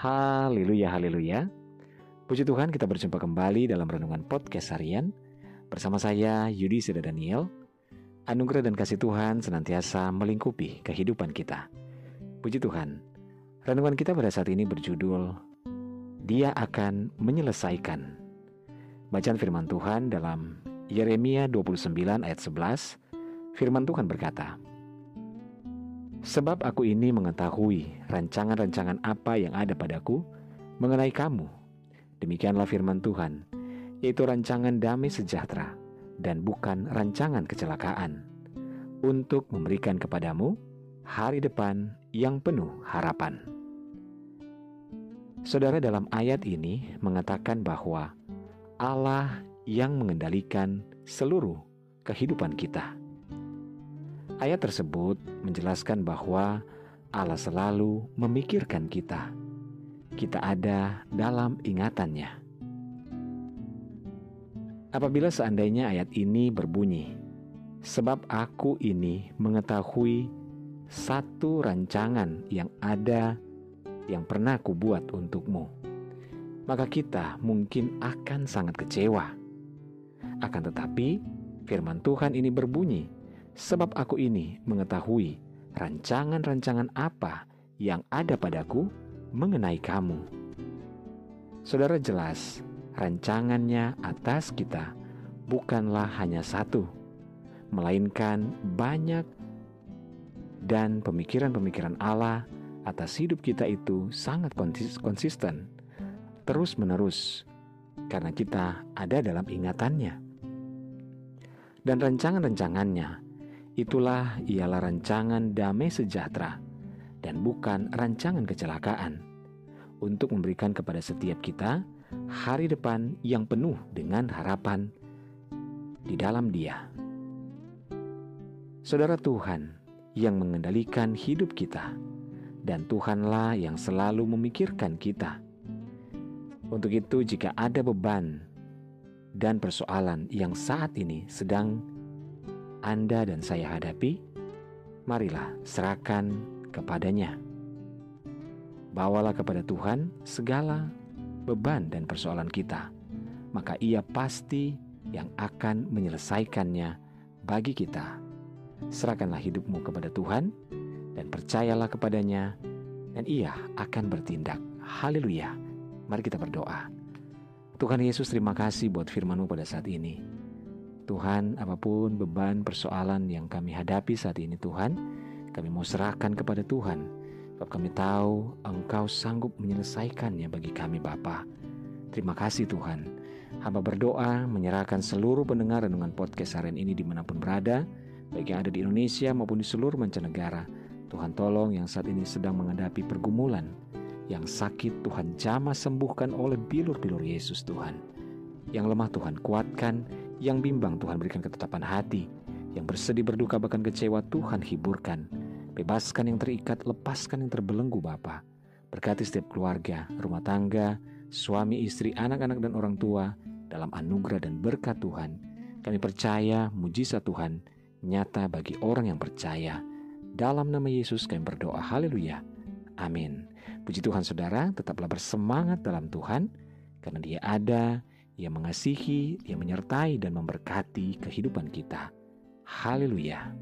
Haleluya, haleluya. Puji Tuhan kita berjumpa kembali dalam Renungan Podcast Harian bersama saya Yudi Seda Daniel. Anugerah dan kasih Tuhan senantiasa melingkupi kehidupan kita. Puji Tuhan, renungan kita pada saat ini berjudul Dia akan menyelesaikan. Bacaan firman Tuhan dalam Yeremia 29 ayat 11, firman Tuhan berkata, Sebab aku ini mengetahui rancangan-rancangan apa yang ada padaku mengenai kamu. Demikianlah firman Tuhan, yaitu rancangan damai sejahtera dan bukan rancangan kecelakaan, untuk memberikan kepadamu hari depan yang penuh harapan. Saudara dalam ayat ini mengatakan bahwa Allah yang mengendalikan seluruh kehidupan kita. Ayat tersebut menjelaskan bahwa Allah selalu memikirkan kita. Kita ada dalam ingatannya. Apabila seandainya ayat ini berbunyi, "Sebab aku ini mengetahui satu rancangan yang ada yang pernah kubuat untukmu," maka kita mungkin akan sangat kecewa. Akan tetapi, firman Tuhan ini berbunyi, sebab aku ini mengetahui rancangan-rancangan apa yang ada padaku mengenai kamu. Saudara jelas, rancangannya atas kita bukanlah hanya satu, melainkan banyak dan pemikiran-pemikiran Allah atas hidup kita itu sangat konsisten, terus-menerus, karena kita ada dalam ingatannya. Dan rancangan-rancangannya Itulah ialah rancangan damai sejahtera dan bukan rancangan kecelakaan untuk memberikan kepada setiap kita hari depan yang penuh dengan harapan di dalam Dia. Saudara Tuhan yang mengendalikan hidup kita dan Tuhanlah yang selalu memikirkan kita. Untuk itu jika ada beban dan persoalan yang saat ini sedang anda dan saya hadapi, marilah serahkan kepadanya. Bawalah kepada Tuhan segala beban dan persoalan kita, maka Ia pasti yang akan menyelesaikannya bagi kita. Serahkanlah hidupmu kepada Tuhan dan percayalah kepadanya, dan Ia akan bertindak. Haleluya! Mari kita berdoa. Tuhan Yesus, terima kasih buat firman-Mu pada saat ini. Tuhan, apa pun beban persoalan yang kami hadapi saat ini Tuhan, kami mau serahkan kepada Tuhan. Sebab kami tahu Engkau sanggup menyelesaikannya bagi kami Bapa. Terima kasih Tuhan. Hamba berdoa menyerahkan seluruh pendengar renungan podcast harian ini di mana pun berada, baik yang ada di Indonesia maupun di seluruh mancanegara. Tuhan tolong yang saat ini sedang menghadapi pergumulan, yang sakit Tuhan jamah sembuhkan oleh bilur-bilur Yesus Tuhan. Yang lemah Tuhan kuatkan, yang bimbang Tuhan berikan ketetapan hati, yang bersedih berduka bahkan kecewa Tuhan hiburkan. Bebaskan yang terikat, lepaskan yang terbelenggu Bapa. Berkati setiap keluarga, rumah tangga, suami, istri, anak-anak dan orang tua dalam anugerah dan berkat Tuhan. Kami percaya mujizat Tuhan nyata bagi orang yang percaya. Dalam nama Yesus kami berdoa. Haleluya. Amin. Puji Tuhan saudara, tetaplah bersemangat dalam Tuhan karena dia ada ia mengasihi, Dia menyertai dan memberkati kehidupan kita. Haleluya!